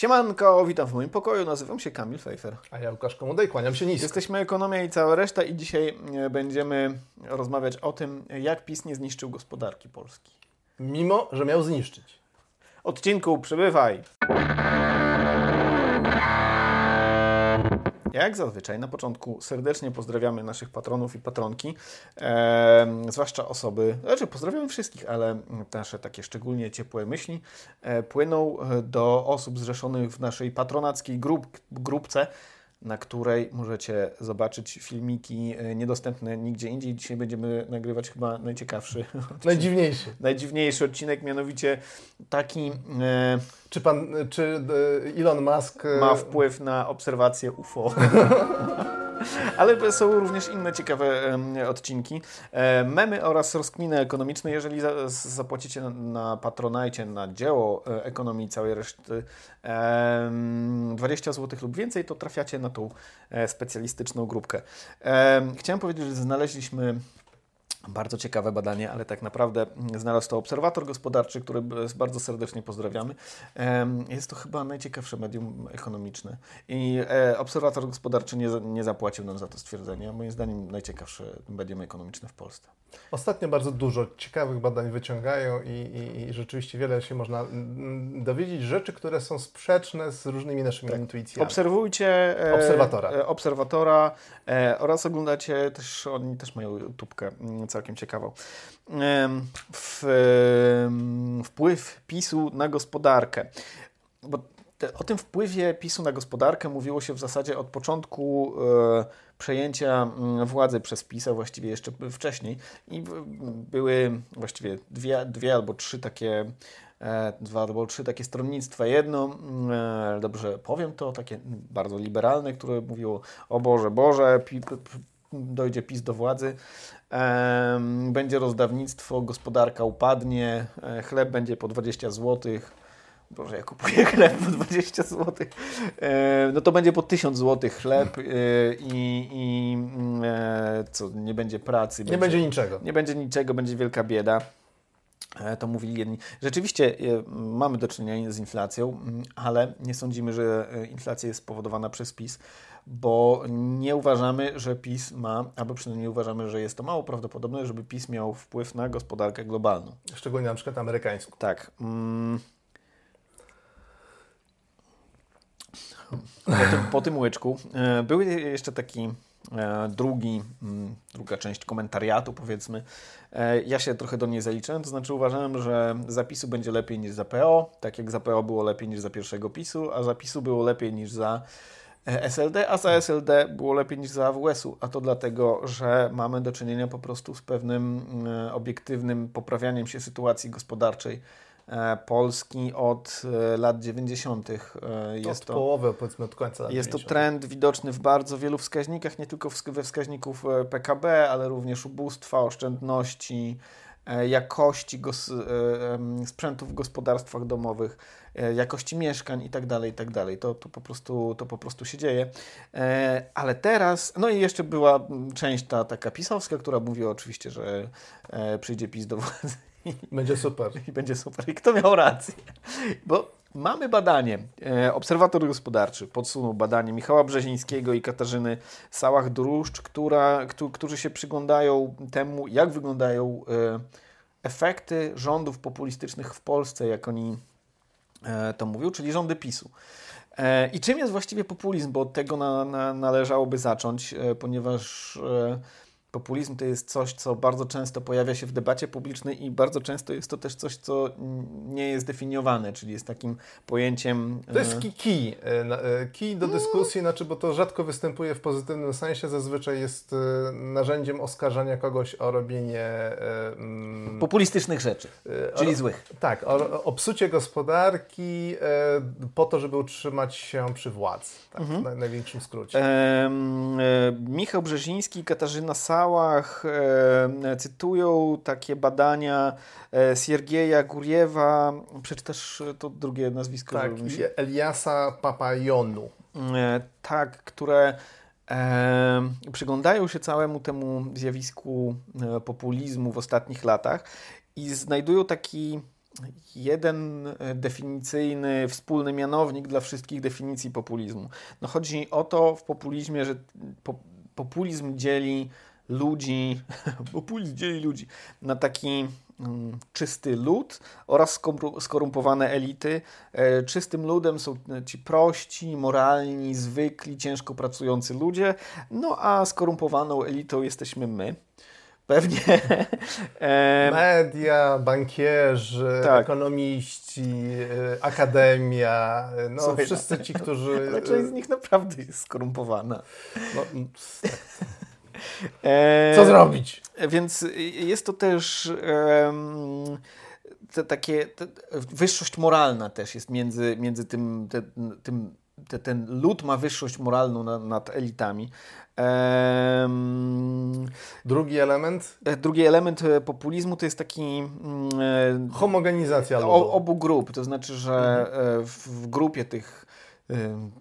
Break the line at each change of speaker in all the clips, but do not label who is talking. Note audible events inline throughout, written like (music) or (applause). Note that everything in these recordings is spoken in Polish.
Siemanko, witam w moim pokoju, nazywam się Kamil Fejfer.
A ja Łukasz Komodej, kłaniam się nisko.
Jesteśmy Ekonomia i cała reszta i dzisiaj e, będziemy rozmawiać o tym, jak PiS nie zniszczył gospodarki Polski.
Mimo, że miał zniszczyć.
Odcinku, przybywaj! Jak zazwyczaj na początku serdecznie pozdrawiamy naszych patronów i patronki, e, zwłaszcza osoby, znaczy pozdrawiamy wszystkich, ale nasze takie szczególnie ciepłe myśli e, płyną do osób zrzeszonych w naszej patronackiej grup, grupce na której możecie zobaczyć filmiki e, niedostępne nigdzie indziej. Dzisiaj będziemy nagrywać chyba najciekawszy. (laughs)
Najdziwniejszy.
Najdziwniejszy odcinek, mianowicie taki. E,
czy pan, czy e, Elon Musk
e, ma wpływ na obserwację UFO? (laughs) Ale są również inne ciekawe odcinki. E, memy oraz rozkminy ekonomiczne. Jeżeli za, zapłacicie na, na Patronajcie na dzieło e, ekonomii całej reszty 20 zł lub więcej, to trafiacie na tą e, specjalistyczną grupkę. Chciałem powiedzieć, że znaleźliśmy bardzo ciekawe badanie, ale tak naprawdę znalazł to obserwator gospodarczy, który bardzo serdecznie pozdrawiamy. Jest to chyba najciekawsze medium ekonomiczne. I e, obserwator gospodarczy nie, nie zapłacił nam za to stwierdzenie. Moim zdaniem najciekawsze medium ekonomiczne w Polsce.
Ostatnio bardzo dużo ciekawych badań wyciągają i, i, i rzeczywiście wiele się można dowiedzieć rzeczy, które są sprzeczne z różnymi naszymi tak. intuicjami.
Obserwujcie
e, obserwatora,
e, obserwatora oraz oglądacie też, oni też mają tubkę całkiem ciekawą. W, wpływ PiSu na gospodarkę. Bo te, o tym wpływie PiSu na gospodarkę mówiło się w zasadzie od początku e, przejęcia mm, władzy przez PiS, a właściwie jeszcze wcześniej. I były właściwie dwie, dwie albo trzy takie e, dwa albo trzy takie stronnictwa. Jedno, e, dobrze powiem to, takie bardzo liberalne, które mówiło o Boże, Boże, dojdzie PiS do władzy, będzie rozdawnictwo, gospodarka upadnie, e, chleb będzie po 20 zł. Boże, ja kupuję (laughs) chleb po 20 zł. No to będzie po 1000 zł chleb e, i, i mm, e, co, nie będzie pracy.
Nie będzie, będzie niczego.
Nie będzie niczego, będzie wielka bieda. To mówili jedni. Rzeczywiście mamy do czynienia z inflacją, mm, ale nie sądzimy, że inflacja jest spowodowana przez PiS bo nie uważamy, że PiS ma, albo przynajmniej nie uważamy, że jest to mało prawdopodobne, żeby PiS miał wpływ na gospodarkę globalną.
Szczególnie na przykład amerykańską.
Tak. Mm. Po, tym, po tym łyczku e, był jeszcze taki e, drugi, mm, druga część komentariatu, powiedzmy. E, ja się trochę do niej zaliczyłem, to znaczy uważałem, że zapisu będzie lepiej niż za PO, tak jak za PO było lepiej niż za pierwszego PiSu, a zapisu było lepiej niż za E, SLD, a za SLD było lepiej niż za AWS-u, a to dlatego, że mamy do czynienia po prostu z pewnym e, obiektywnym poprawianiem się sytuacji gospodarczej. e, Polski od lat 90.
Jest od to, połowy, powiedzmy od końca lat
Jest 90. to trend widoczny w bardzo wielu wskaźnikach, nie tylko we wskaźników PKB, ale również ubóstwa, oszczędności, jakości gos sprzętu w gospodarstwach domowych E, jakości mieszkań i tak dalej, i tak. To, to, po prostu, to po prostu się dzieje. E, ale teraz, no i jeszcze była część ta taka pisowska, która mówiła oczywiście, że e, przyjdzie PiS do władzy. (laughs)
Będzie super.
I będzie super. I kto miał rację? Bo mamy badanie. Obserwator Gospodarczy podsunął badanie Michała Brzezińskiego i Katarzyny Sałach-Druszcz, która, którzy się przyglądają temu, jak wyglądają efekty rządów populistycznych w Polsce, jak oni E, to mówił, czyli rządy PiSu. E, I czym jest właściwie populizm? Bo od tego na, na, należałoby zacząć, e, ponieważ Populizm to jest coś, co bardzo często pojawia się w debacie publicznej i bardzo często jest to też coś, co nie jest definiowane, czyli jest takim pojęciem...
To jest key, e, key do dyskusji, znaczy, bo to rzadko występuje w pozytywnym sensie, zazwyczaj jest e, narzędziem oskarżania kogoś o robienie...
Mm, Populistycznych rzeczy, czyli o, złych.
Tak, o, o psucie gospodarki po to, żeby utrzymać się przy władzy, tak, mhm. w największym skrócie. E,
Michał Brzeziński, Katarzyna Sa portalach e, cytują takie badania e, Siergieja Guriewa, przeczytasz to drugie nazwisko?
Tak, Eliasa Papajonu.
E, tak, które e, przyglądają się całemu temu zjawisku e, populizmu w ostatnich latach i znajdują taki jeden definicyjny, wspólny mianownik dla wszystkich definicji populizmu. No chodzi o to w populizmie, że populizm dzieli ludzi, (laughs) populizm dzieli ludzi na taki mm, czysty lud oraz skorumpowane elity. E, czystym ludem są ci prości, moralni, zwykli, ciężko pracujący ludzie, no a skorumpowaną elitą jesteśmy my. Pewnie. (laughs)
Media, bankierzy, tak. ekonomiści, e, akademia, e, no Słuchaj, wszyscy ci, którzy...
Ale (laughs) część z nich naprawdę jest skorumpowana. No,
Co zrobić?
Więc jest to też te, takie te, wyższość moralna też jest między, między tym, te, tym te, ten lud ma wyższość moralną na, nad elitami.
drugi element?
E, drugi element e, populizmu to jest taki...
Mm, e, Homogenizacja ludu.
obu grup, to znaczy, że mhm. w, w grupie tych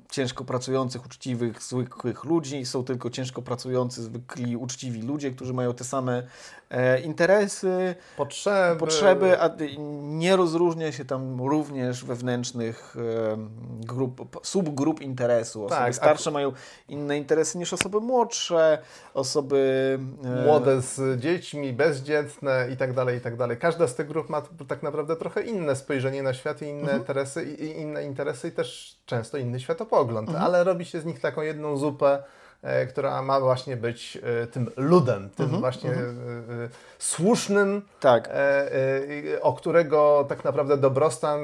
ciężko pracujących, uczciwych, zwykłych ludzi. Są tylko ciężko pracujący, zwykli, uczciwi ludzie, którzy mają te same e, interesy,
potrzeby.
potrzeby, a nie rozróżnia się tam również wewnętrznych e, grup, subgrup interesu. Osoby tak, starsze mają inne interesy niż osoby młodsze, osoby...
E... Młode z dziećmi, bezdzietne i tak dalej, i tak dalej. Każda z tych grup ma tak naprawdę trochę inne spojrzenie na świat i inne, mhm. interesy, i, inne interesy i też często inny światopogląd, mhm. ale robi się z nich taką jedną zupę, e, która ma właśnie być e, tym ludem, tym mhm. właśnie mhm. E, słusznym, tak. o którego tak naprawdę dobrostan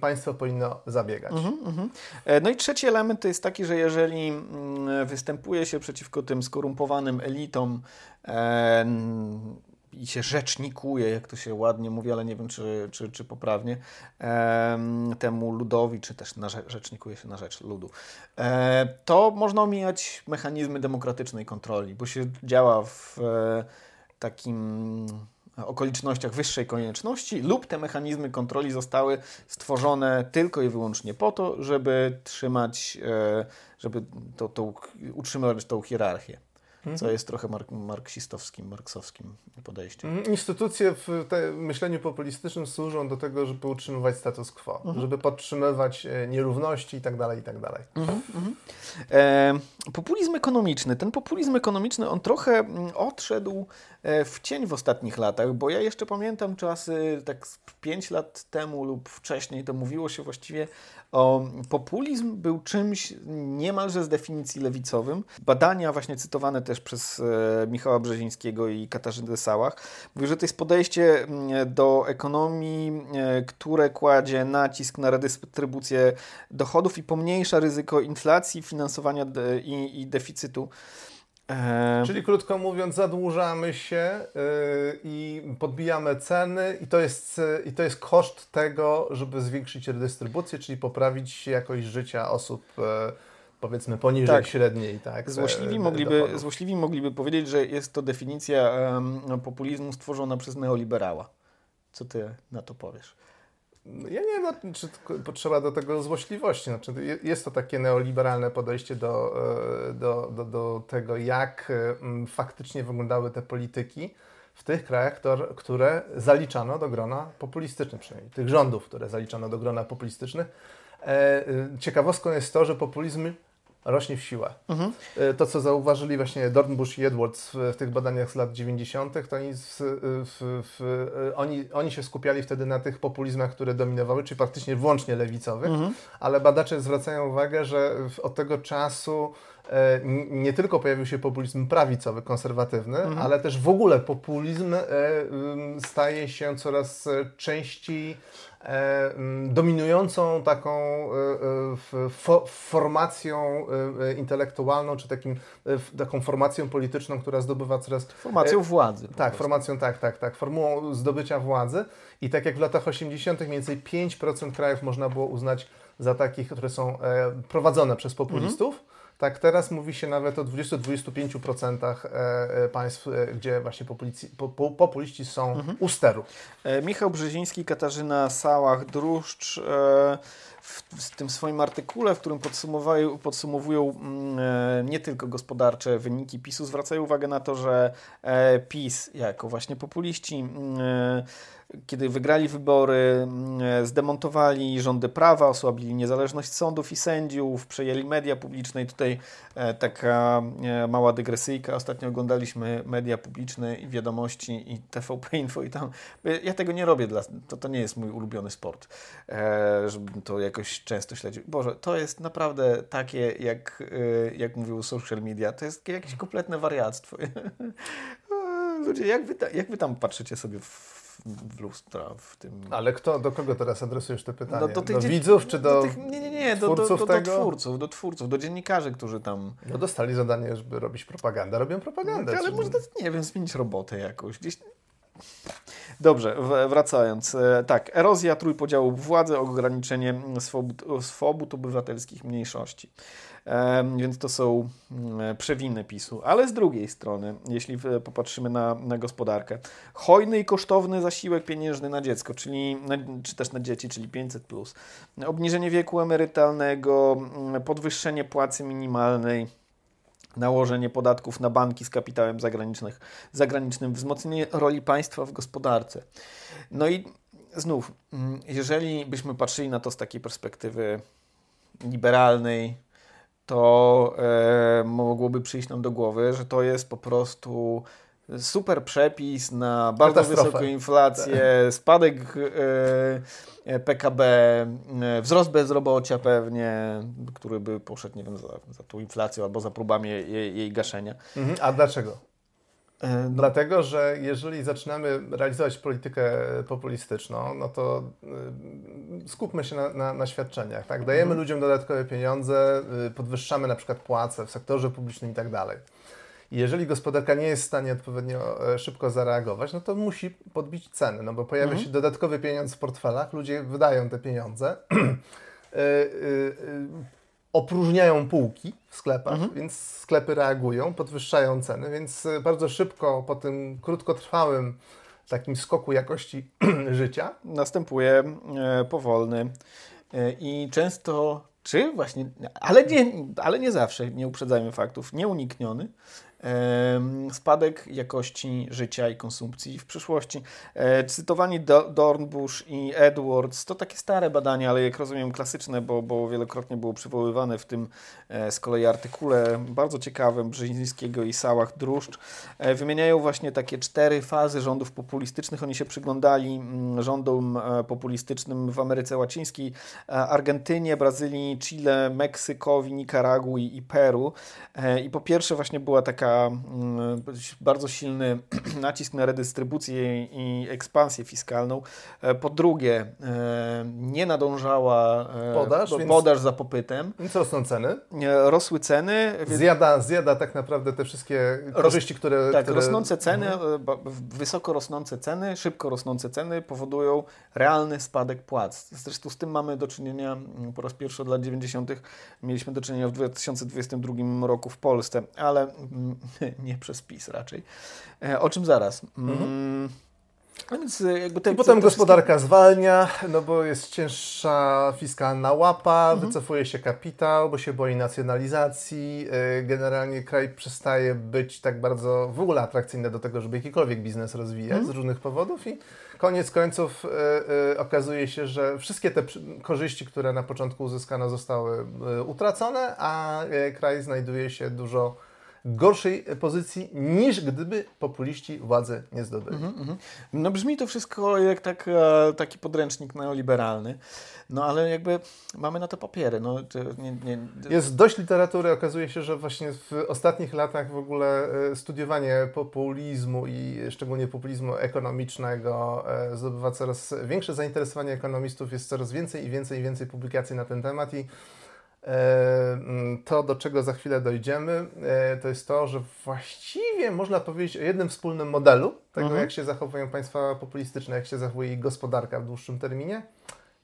państwo powinno zabiegać. Mhm,
mhm. no i trzeci element to jest taki, że jeżeli występuje się przeciwko tym skorumpowanym elitom, i się rzecznikuje, jak to się ładnie mówi, ale nie wiem, czy, czy, czy poprawnie, temu ludowi, czy też na, rzecznikuje się na rzecz ludu. E, to można omijać mechanizmy demokratycznej kontroli, bo się działa w e, takim okolicznościach wyższej konieczności lub te mechanizmy kontroli zostały stworzone tylko i wyłącznie po to, żeby trzymać, e, żeby to, to, utrzymywać tą hierarchię mhm. co jest trochę mark marksistowskim, marksowskim podejściem.
Mhm. Instytucje w myśleniu populistycznym służą do tego, żeby utrzymywać status quo, mhm. żeby podtrzymywać e, nierówności itd. Tak itd. Tak mhm, mhm.
E, populizm ekonomiczny. Ten populizm ekonomiczny, on trochę mm, odszedł e, w cień w ostatnich latach, bo ja jeszcze pamiętam czasy, tak 5 lat temu lub wcześniej, to mówiło się właściwie o populizm był czymś niemalże z definicji lewicowym. Badania właśnie cytowane też przez e, Michała Brzezińskiego i Katarzynę Sałach mówią, że to jest podejście mm, do ekonomii, e, które kładzie nacisk na redystrybucję dochodów i pomniejsza ryzyko inflacji, finansowania i, i deficytu.
Czyli krótko mówiąc, zadłużamy się yy, i podbijamy ceny, i to, jest, yy, i to jest koszt tego, żeby zwiększyć redystrybucję, czyli poprawić jakość życia osób. Yy, powiedzmy poniżej tak. średniej. Tak,
złośliwi, mogliby, złośliwi mogliby powiedzieć, że jest to definicja populizmu stworzona przez neoliberała. Co ty na to powiesz?
Ja nie wiem, no, czy potrzeba do tego złośliwości. Znaczy, jest to takie neoliberalne podejście do, e, do, do, do tego, jak e, faktycznie wyglądały te polityki w tych krajach, które zaliczano do grona populistycznych, przynajmniej tych rządów, które zaliczano do grona populistycznych. E, ciekawostką jest to, że populizm rośnie w siłę. Mhm. E, to, co zauważyli właśnie Dornbusch i Edwards w, w tych badaniach z lat 90., to oni, w, w, oni, oni się skupiali wtedy na tych populizmach, które dominowały, czyli praktycznie wyłącznie lewicowych, mhm. ale badacze zwracają uwagę, że od tego czasu e, nie tylko pojawił się populizm prawicowy, konserwatywny, mhm. ale też w ogóle populizm e, staje się coraz częściej E, dominującą taką e, e, formacją intelektualną, czy takim, taką formacją polityczną, która zdobywa coraz...
Formacją władzy.
Tak, formacją, tak, tak, tak, formułą zdobycia władzy. I tak jak w latach 80. mniej więcej 5% krajów można było uznać za takich, które są prowadzone przez populistów, mhm Tak, teraz mówi się nawet o 20-25% e, państw, gdzie właśnie populiści, populiści są mhm. u steru.
Michał Brzeziński, Katarzyna Sałach, Druszcz w, tym swoim artykule, w którym podsumowują mm, nie tylko gospodarcze wyniki PiSu, zwracają uwagę na to, że PiS jako właśnie populiści mm, kiedy wygrali wybory, mm, zdemontowali rządy prawa, osłabili niezależność sądów i sędziów, przejęli media publiczne i tutaj e, taka e, mała dygresyjka. Ostatnio oglądaliśmy media publiczne i wiadomości i TVP Info i tam, ja tego nie robię, dla, to, to nie jest mój ulubiony sport, e, żebym to jakoś często śledził. Boże, to jest naprawdę takie, jak, jak mówił social media, to jest jakieś kompletne wariactwo. (laughs) Ludzie, jak wy, jak wy tam patrzycie sobie w w lustra w tym.
Ale kto, do kogo teraz adresujesz te pytania? No, do, tych, do widzów czy do, do tych,
Nie, nie, nie, do, twórców do, do, twórców, do twórców, do dziennikarzy, którzy tam...
No dostali zadanie, żeby robić propagandę, robią propagandę.
No, ale można, nie wiem, zmienić robotę jakąś. Gdzieś... Dobrze, wracając. E, tak, erozja trójpodziału władzy, ograniczenie swobód, swobód obywatelskich mniejszości. Więc to są mm, przewiny PiSu. Ale z drugiej strony, jeśli popatrzymy na, na gospodarkę, hojny i kosztowny zasiłek pieniężny na dziecko, czyli czy też na dzieci, czyli 500, plus, obniżenie wieku emerytalnego, mm, podwyższenie płacy minimalnej nałożenie podatków na banki z kapitałem zagranicznych, zagranicznym, wzmocnienie roli państwa w gospodarce. No i znów, mm, jeżeli byśmy patrzyli na to z takiej perspektywy liberalnej, to e, mogłoby przyjść nam do głowy, że to jest po prostu super przepis na bardzo wysoką inflację, tak. spadek e, PKB, e, wzrost bezrobocia pewnie, który by poszedł, nie wiem, za, za tą inflacją albo za próbami jej, jej gaszenia.
Mhm. A dlaczego? No. Dlatego, że jeżeli zaczynamy realizować politykę populistyczną, no to skupmy się na, na, na świadczeniach. Tak? Dajemy mhm. ludziom dodatkowe pieniądze, podwyższamy na przykład płace w sektorze publicznym i tak dalej. Jeżeli gospodarka nie jest w stanie odpowiednio e, szybko zareagować, no to musi podbić ceny, no bo pojawia mhm. się dodatkowy pieniądz w portfelach, ludzie wydają te pieniądze. Y, (clears throat) opróżniają półki w sklepach, mhm. więc sklepy reagują, podwyższają ceny, więc e, bardzo szybko po tym krótkotrwałym takim skoku jakości (clears throat) życia
następuje e, powolny e, i często, czy właśnie, ale nie, ale nie zawsze, nie uprzedzajmy faktów, nieunikniony, spadek jakości życia i konsumpcji w przyszłości. E, cytowani Dornbush i Edwards to takie stare badania, ale jak rozumiem klasyczne, bo, bo wielokrotnie było przywoływane w tym e, z kolei artykule bardzo ciekawym Brzezińskiego i Sałach Druszcz. E, wymieniają właśnie takie cztery fazy rządów populistycznych. Oni się przyglądali mm, rządom populistycznym w Ameryce Łacińskiej, Argentynie, Brazylii, Chile, Meksykowi, Nikaragui i Peru. I po pierwsze właśnie była taka Mm, bardzo silny (clears throat) nacisk na redystrybucję i ekspansję fiskalną. E, po drugie, e, nie nadążała e, podaż, podaż za popytem.
Więc rosną ceny.
Rosły ceny.
Zjada, zjada tak naprawdę te wszystkie korzyści, które...
Tak,
które...
rosnące ceny, mhm. wysoko rosnące ceny, szybko rosnące ceny powodują realny spadek płac. Zresztą z tym mamy do czynienia mm, po raz pierwszy od lat 90. Mieliśmy do czynienia w 2022 roku w Polsce, ale mm, (laughs) nie przez PiS raczej. E, o czym zaraz. Mm, mhm.
No więc e, te, I potem te gospodarka wszystkie... zwalnia, no bo jest cięższa fiskalna łapa, mhm. wycofuje się kapitał, bo się boi nacjonalizacji. E, generalnie kraj przestaje być tak bardzo w ogóle atrakcyjny do tego, żeby jakikolwiek biznes rozwijać mhm. z różnych powodów i koniec końców okazuje się, że wszystkie te korzyści, które na początku uzyskano zostały utracone, a kraj znajduje się dużo gorszej pozycji niż gdyby populiści władzy nie zdobyli. Mm -hmm.
No brzmi to wszystko jak tak, e, taki podręcznik neoliberalny, no ale jakby mamy na to papiery. No, nie, nie...
Jest dość literatury, okazuje się, że właśnie w ostatnich latach w ogóle e, studiowanie populizmu i szczególnie populizmu ekonomicznego e, zdobywa coraz większe zainteresowanie ekonomistów, jest coraz więcej i więcej i więcej publikacji na ten temat i to, do czego za chwilę dojdziemy, e, to jest to, że właściwie można powiedzieć o jednym wspólnym modelu tego, mhm. jak się zachowują państwa populistyczne, jak się zachowuje ich gospodarka w dłuższym terminie.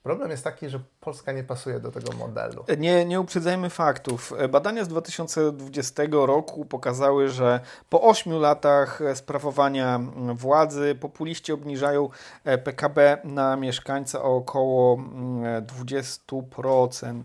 Problem jest taki, że Polska nie pasuje do tego modelu.
Nie, nie uprzedzajmy faktów. Badania z 2020 roku pokazały, że po 8 latach sprawowania władzy populiści obniżają PKB na mieszkańca o około 20%.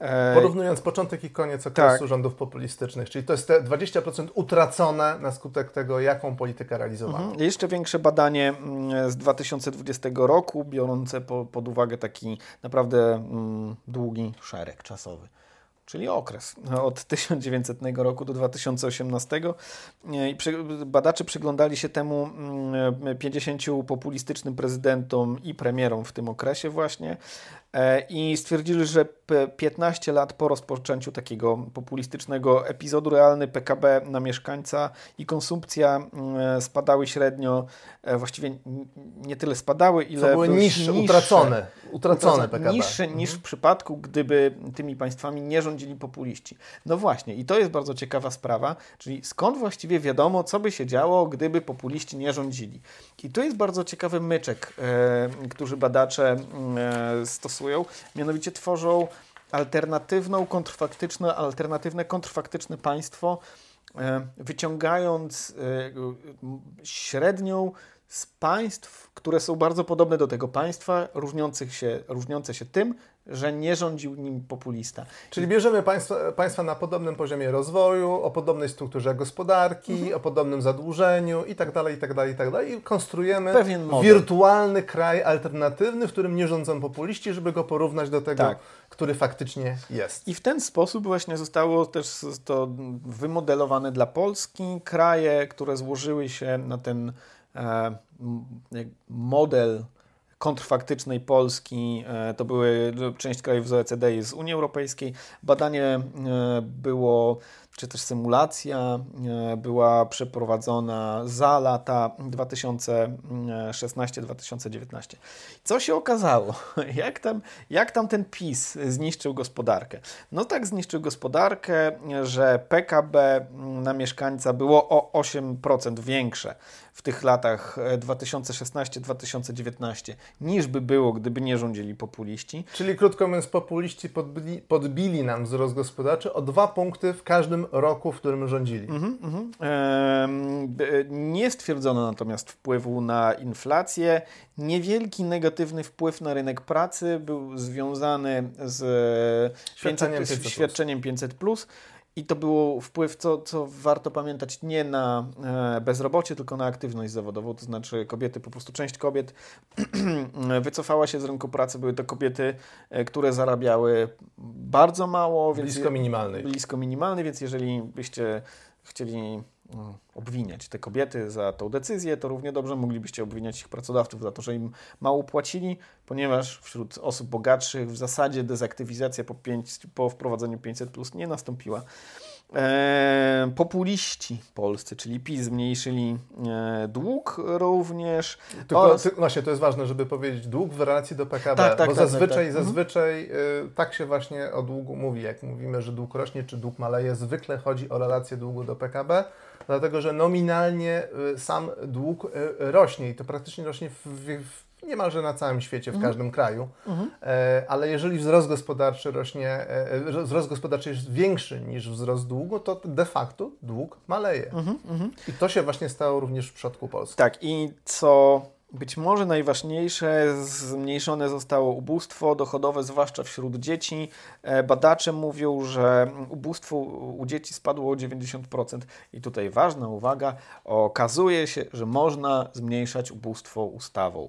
E, Porównując początek i koniec okresu tak. rządów populistycznych, czyli to jest te 20% utracone na skutek tego, jaką politykę realizowano. Mhm.
Jeszcze większe badanie mm, z 2020 roku, biorące po, pod uwagę taki naprawdę mm, długi szereg czasowy czyli okres od 1900 roku do 2018. I badacze przyglądali się temu 50 mm, populistycznym prezydentom i premierom w tym okresie właśnie e, i stwierdzili, że 15 lat po rozpoczęciu takiego populistycznego epizodu realny PKB na mieszkańca i konsumpcja mm, spadały średnio, e, właściwie nie tyle spadały, ile
Co były niższe, niższe utracone, utracone PKB.
Niższe mhm. niż w przypadku, gdyby tymi państwami nie rządzili populiści. No właśnie, i to jest bardzo ciekawa sprawa, czyli skąd właściwie wiadomo, co by się działo, gdyby populiści nie rządzili. I tu jest bardzo ciekawy myczek, e, który badacze e, stosują, mianowicie tworzą alternatywną, kontrfaktyczne, alternatywne, kontrfaktyczne państwo, e, wyciągając e, średnią z państw, które są bardzo podobne do tego państwa, różniących się, różniące się tym, że nie rządził nim populista.
Czyli bierzemy państwa, państwa na podobnym poziomie rozwoju, o podobnej strukturze gospodarki, mhm. o podobnym zadłużeniu itd., itd., itd. i konstruujemy wirtualny kraj alternatywny, w którym nie rządzą populiści, żeby go porównać do tego, tak. który faktycznie jest.
I w ten sposób właśnie zostało też to wymodelowane dla Polski. Kraje, które złożyły się na ten model kontrfaktycznej Polski, e, to były część krajów z OECD i z Unii Europejskiej. Badanie e, było, czy też symulacja e, była przeprowadzona za lata 2016-2019. Co się okazało? (laughs) Jak tam, jak tam ten PiS zniszczył gospodarkę? No tak zniszczył gospodarkę, że PKB na mieszkańca było o 8% większe w tych latach 2016-2019 e, niż by było, gdyby nie rządzili populiści.
Czyli krótko mówiąc, populiści podbili, podbili nam wzrost gospodarczy o dwa punkty w każdym roku, w którym rządzili. Mm -hmm.
nie stwierdzono natomiast wpływu na inflację. Niewielki negatywny wpływ na rynek pracy był związany z świadczeniem 500+. 500+. Świadczeniem 500 i to był wpływ, co, co warto pamiętać, nie na e, bezrobocie, tylko na aktywność zawodową. To znaczy, kobiety, po prostu część kobiet (clears throat) wycofała się z rynku pracy. Były to kobiety, e, które zarabiały bardzo mało.
Blisko minimalnej.
Blisko minimalnej, więc jeżeli byście chcieli obwiniać te kobiety za tą decyzję, to równie dobrze moglibyście obwiniać ich pracodawców za to, że im mało płacili, ponieważ wśród osób bogatszych w zasadzie dezaktywizacja po, pięć, po wprowadzeniu 500 plus nie nastąpiła. E, populiści polscy, czyli PiS, zmniejszyli e, dług również.
Tylko, oraz... ty, właśnie to jest ważne, żeby powiedzieć dług w relacji do PKB, tak, tak, bo tak, zazwyczaj, tak, tak. zazwyczaj mhm. tak się właśnie o długu mówi, jak mówimy, że dług rośnie czy dług maleje, zwykle chodzi o relację długu do PKB, dlatego że nominalnie y, sam dług y, rośnie i to praktycznie rośnie w, w niemalże na całym świecie, w mhm. każdym kraju, mhm. E, ale jeżeli wzrost gospodarczy rośnie, e, e, wzrost gospodarczy jest większy niż wzrost długu, to de facto dług maleje. Mhm. mhm. I to się właśnie stało również w przypadku Polski.
Tak, i co być może najważniejsze, zmniejszone zostało ubóstwo dochodowe, zwłaszcza wśród dzieci. Badacze mówią, że ubóstwo u dzieci spadło o 90%. I tutaj ważna uwaga, okazuje się, że można zmniejszać ubóstwo ustawą.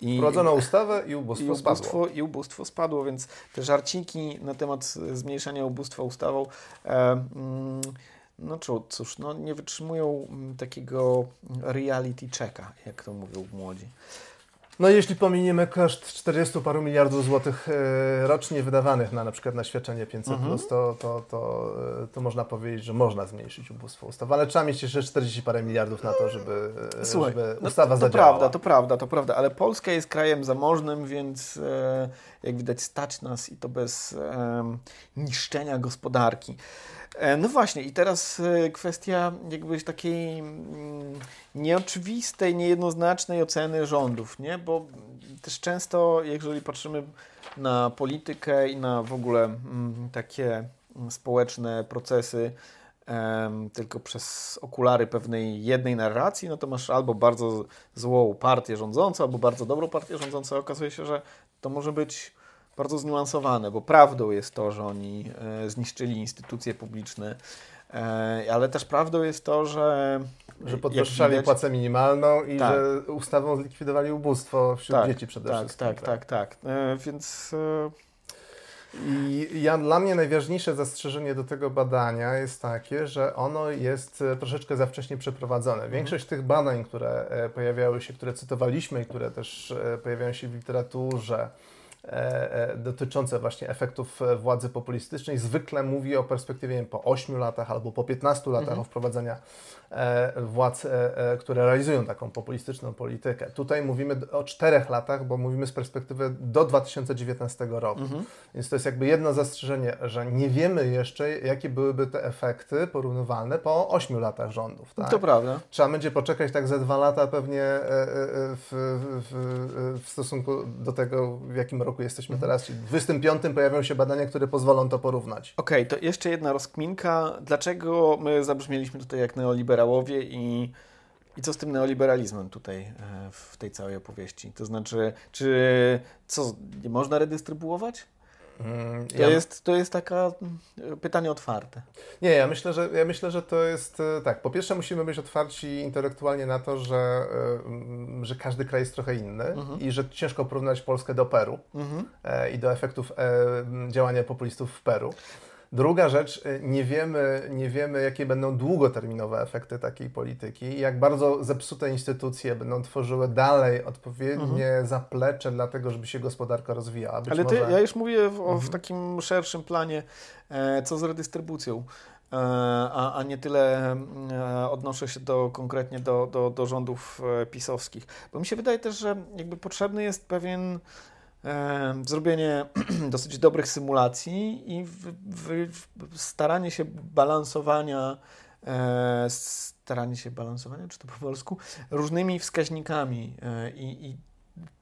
I, Wprowadzono ustawę i ubóstwo, i ubóstwo spadło.
I ubóstwo spadło, więc te żarciki na temat zmniejszania ubóstwa ustawą e, mm, no cóż, no nie wytrzymują mm, takiego reality checka, jak to mówią młodzi.
No jeśli pominiemy koszt 40 paru miliardów złotych e, rocznie wydawanych na na przykład na świadczenie 500, mhm. to, to, to, e, to można powiedzieć, że można zmniejszyć ubósttwo ustawy, ale trzeba mieć jeszcze 40 parę miliardów na to, żeby, e, Słuchaj, żeby no ustawa
no, to, to prawda, to prawda, to prawda, ale Polska jest krajem zamożnym, więc jak widać stać nas i to bez niszczenia gospodarki. E, no właśnie, i teraz e, kwestia jakby takiej mm, nieoczywistej, niejednoznacznej oceny rządów, nie? Bo też często, jeżeli patrzymy na politykę i na w ogóle mm, takie społeczne procesy, tylko przez okulary pewnej jednej narracji, no to masz albo bardzo złą partię rządzącą, albo bardzo dobrą partię rządzącą. Okazuje się, że to może być bardzo zniuansowane, bo prawdą jest to, że oni e, zniszczyli instytucje publiczne, e, ale też prawdą jest to, że
że podwyższali widać... płacę minimalną i tak. że ustawą zlikwidowali ubóstwo wśród
tak,
dzieci przede
tak,
wszystkim.
Tak, tak, tak. tak. E, więc...
I ja, dla mnie najważniejsze zastrzeżenie do tego badania jest takie, że ono jest troszeczkę za wcześnie przeprowadzone. Mhm. Większość tych badań, które pojawiały się, które cytowaliśmy i które też pojawiają się w literaturze, E, e, dotyczące właśnie efektów e, władzy populistycznej zwykle mówi o perspektywie po 8 latach albo po 15 latach mhm. wprowadzenia władz, które realizują taką populistyczną politykę. Tutaj mówimy o 4 latach, bo mówimy z perspektywy do 2019 roku. Mhm. Więc to jest jakby jedno zastrzeżenie, że nie wiemy jeszcze, jakie byłyby te efekty porównywalne po 8 latach rządów. Tak?
To prawda.
Trzeba będzie poczekać tak ze dwa lata pewnie w, w, w stosunku do tego, w jakim roku jesteśmy teraz, w 25 pojawią się badania, które pozwolą to porównać.
Okej, okay, to jeszcze jedna rozkminka. Dlaczego my zabrzmieliśmy tutaj jak neoliberałowie i, i co z tym neoliberalizmem tutaj e, w tej całej opowieści? To znaczy, czy co, nie można redystrybuować? Mm, to, ja... jest, to jest taka mm, pytanie otwarte.
Nie, ja myślę, że, ja myślę, że to jest e, tak. Po pierwsze, musimy być otwarci intelektualnie na to, że, e, że każdy kraj jest trochę inny mhm. i że ciężko porównać Polskę do Peru mhm. I do efektów działania populistów w Peru. Druga rzecz, y, nie wiemy, nie wiemy, jakie będą długoterminowe efekty takiej polityki, jak bardzo zepsute instytucje będą tworzyły dalej odpowiednie mhm. zaplecze dla tego, żeby się gospodarka rozwijała.
Być Ale ty, może... ja już mówię w, mhm. w takim szerszym planie, e, co z redystrybucją. E, a, a nie tyle e, odnoszę się do, konkretnie do, do, do rządów pisowskich. Bo mi się wydaje też, że jakby potrzebny jest pewien zrobienie (clears throat) dosyć dobrych symulacji i w, w, w staranie się balansowania, e, staranie się balansowania, czy to po polsku, różnymi wskaźnikami e, i, i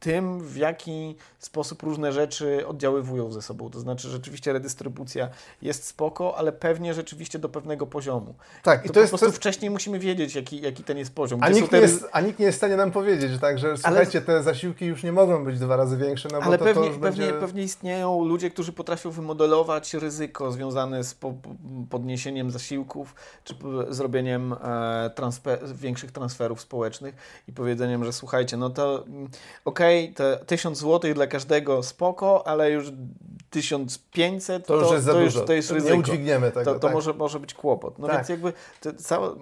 tym, w jaki sposób różne rzeczy oddziaływują ze sobą. To znaczy, rzeczywiście redystrybucja jest spoko, ale pewnie rzeczywiście do pewnego poziomu. Tak, to i to po jest, prostu jest... wcześniej musimy wiedzieć, jaki, jaki ten jest poziom.
A nikt, te... jest, a nikt, nie jest w stanie nam powiedzieć, tak, że słuchajcie, ale... te zasiłki już nie mogą być dwa razy większe, no
ale
to,
pewnie,
to
pewnie, będzie... pewnie istnieją ludzie, którzy potrafią wymodelować ryzyko związane z po, podniesieniem zasiłków, czy zrobieniem e, transfer, większych transferów społecznych i powiedzeniem, że słuchajcie, no to mm, okej, okay, te 1000 zł dla każdego spoko, ale już 1500
to, to już jest za
to
dużo.
Już, to jest ryzyko.
Nie udźwigniemy tego.
To, to tak. może, może być kłopot. No tak. więc jakby cała,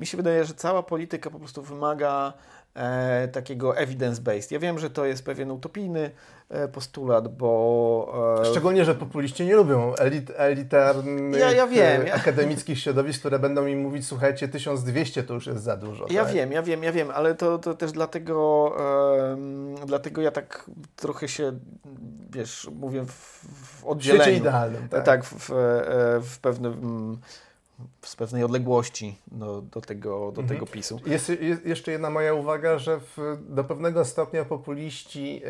mi się wydaje, że cała polityka po prostu wymaga e, takiego evidence-based. Ja wiem, że to jest pewien utopijny e, postulat, bo...
E, Szczególnie, że populiści nie lubią elit, elitarnych ja, ja wiem, e, akademickich środowisk, które będą im mówić, słuchajcie, 1200 to już jest za dużo.
Ja tak? wiem, ja wiem, ja wiem, ale to, to też dlatego, dlatego ja tak trochę się, wiesz, mówię w, w oddzieleniu. W
idealnym, tak.
Tak, w, w, w pewnym z pewnej odległości do, do, tego, do mhm. tego PiSu.
Jest, jest, jeszcze jedna moja uwaga, że w, do pewnego stopnia populiści y,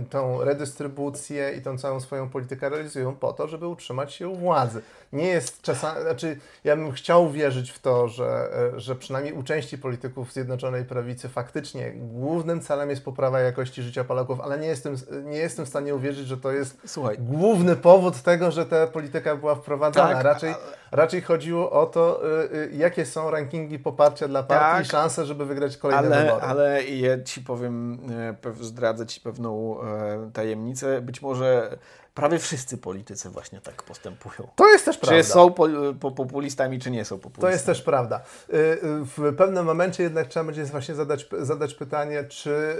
y, tą redystrybucję i tą całą swoją politykę realizują po to, żeby utrzymać się u władzy. Nie jest czasami, znaczy ja bym chciał wierzyć w to, że, y, że przynajmniej u części polityków Zjednoczonej Prawicy faktycznie głównym celem jest poprawa jakości życia Polaków, ale nie jestem, nie jestem w stanie uwierzyć, że to jest Słuchaj. główny powód tego, że ta polityka była wprowadzana. Tak, raczej, raczej chodziło o to, y, y, jakie są rankingi poparcia dla partii tak, i szanse, żeby wygrać kolejne
ale,
wybory.
Ale ja Ci powiem, e, zdradzę Ci pewną e, tajemnicę. Być może prawie wszyscy politycy właśnie tak postępują.
To jest też prawda.
Czy są po, po populistami, czy nie są populistami.
To jest też prawda. Y, w pewnym momencie jednak trzeba będzie właśnie zadać, zadać pytanie, czy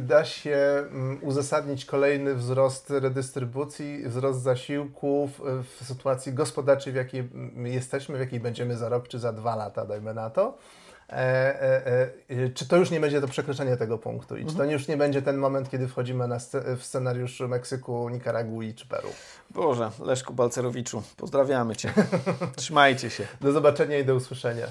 da się mm, uzasadnić kolejny wzrost redystrybucji, wzrost zasiłków w sytuacji gospodarczej, w jakiej jesteśmy, w jakiej będziemy za rok czy za dwa lata, dajmy na to. E, e, e, czy to już nie będzie to przekroczenie tego punktu i czy to już nie będzie ten moment, kiedy wchodzimy na sce- w scenariusz Meksyku, Nikaragui czy Peru.
Boże, Leszku Balcerowiczu, pozdrawiamy Cię. (laughs) Trzymajcie się.
Do zobaczenia i do usłyszenia.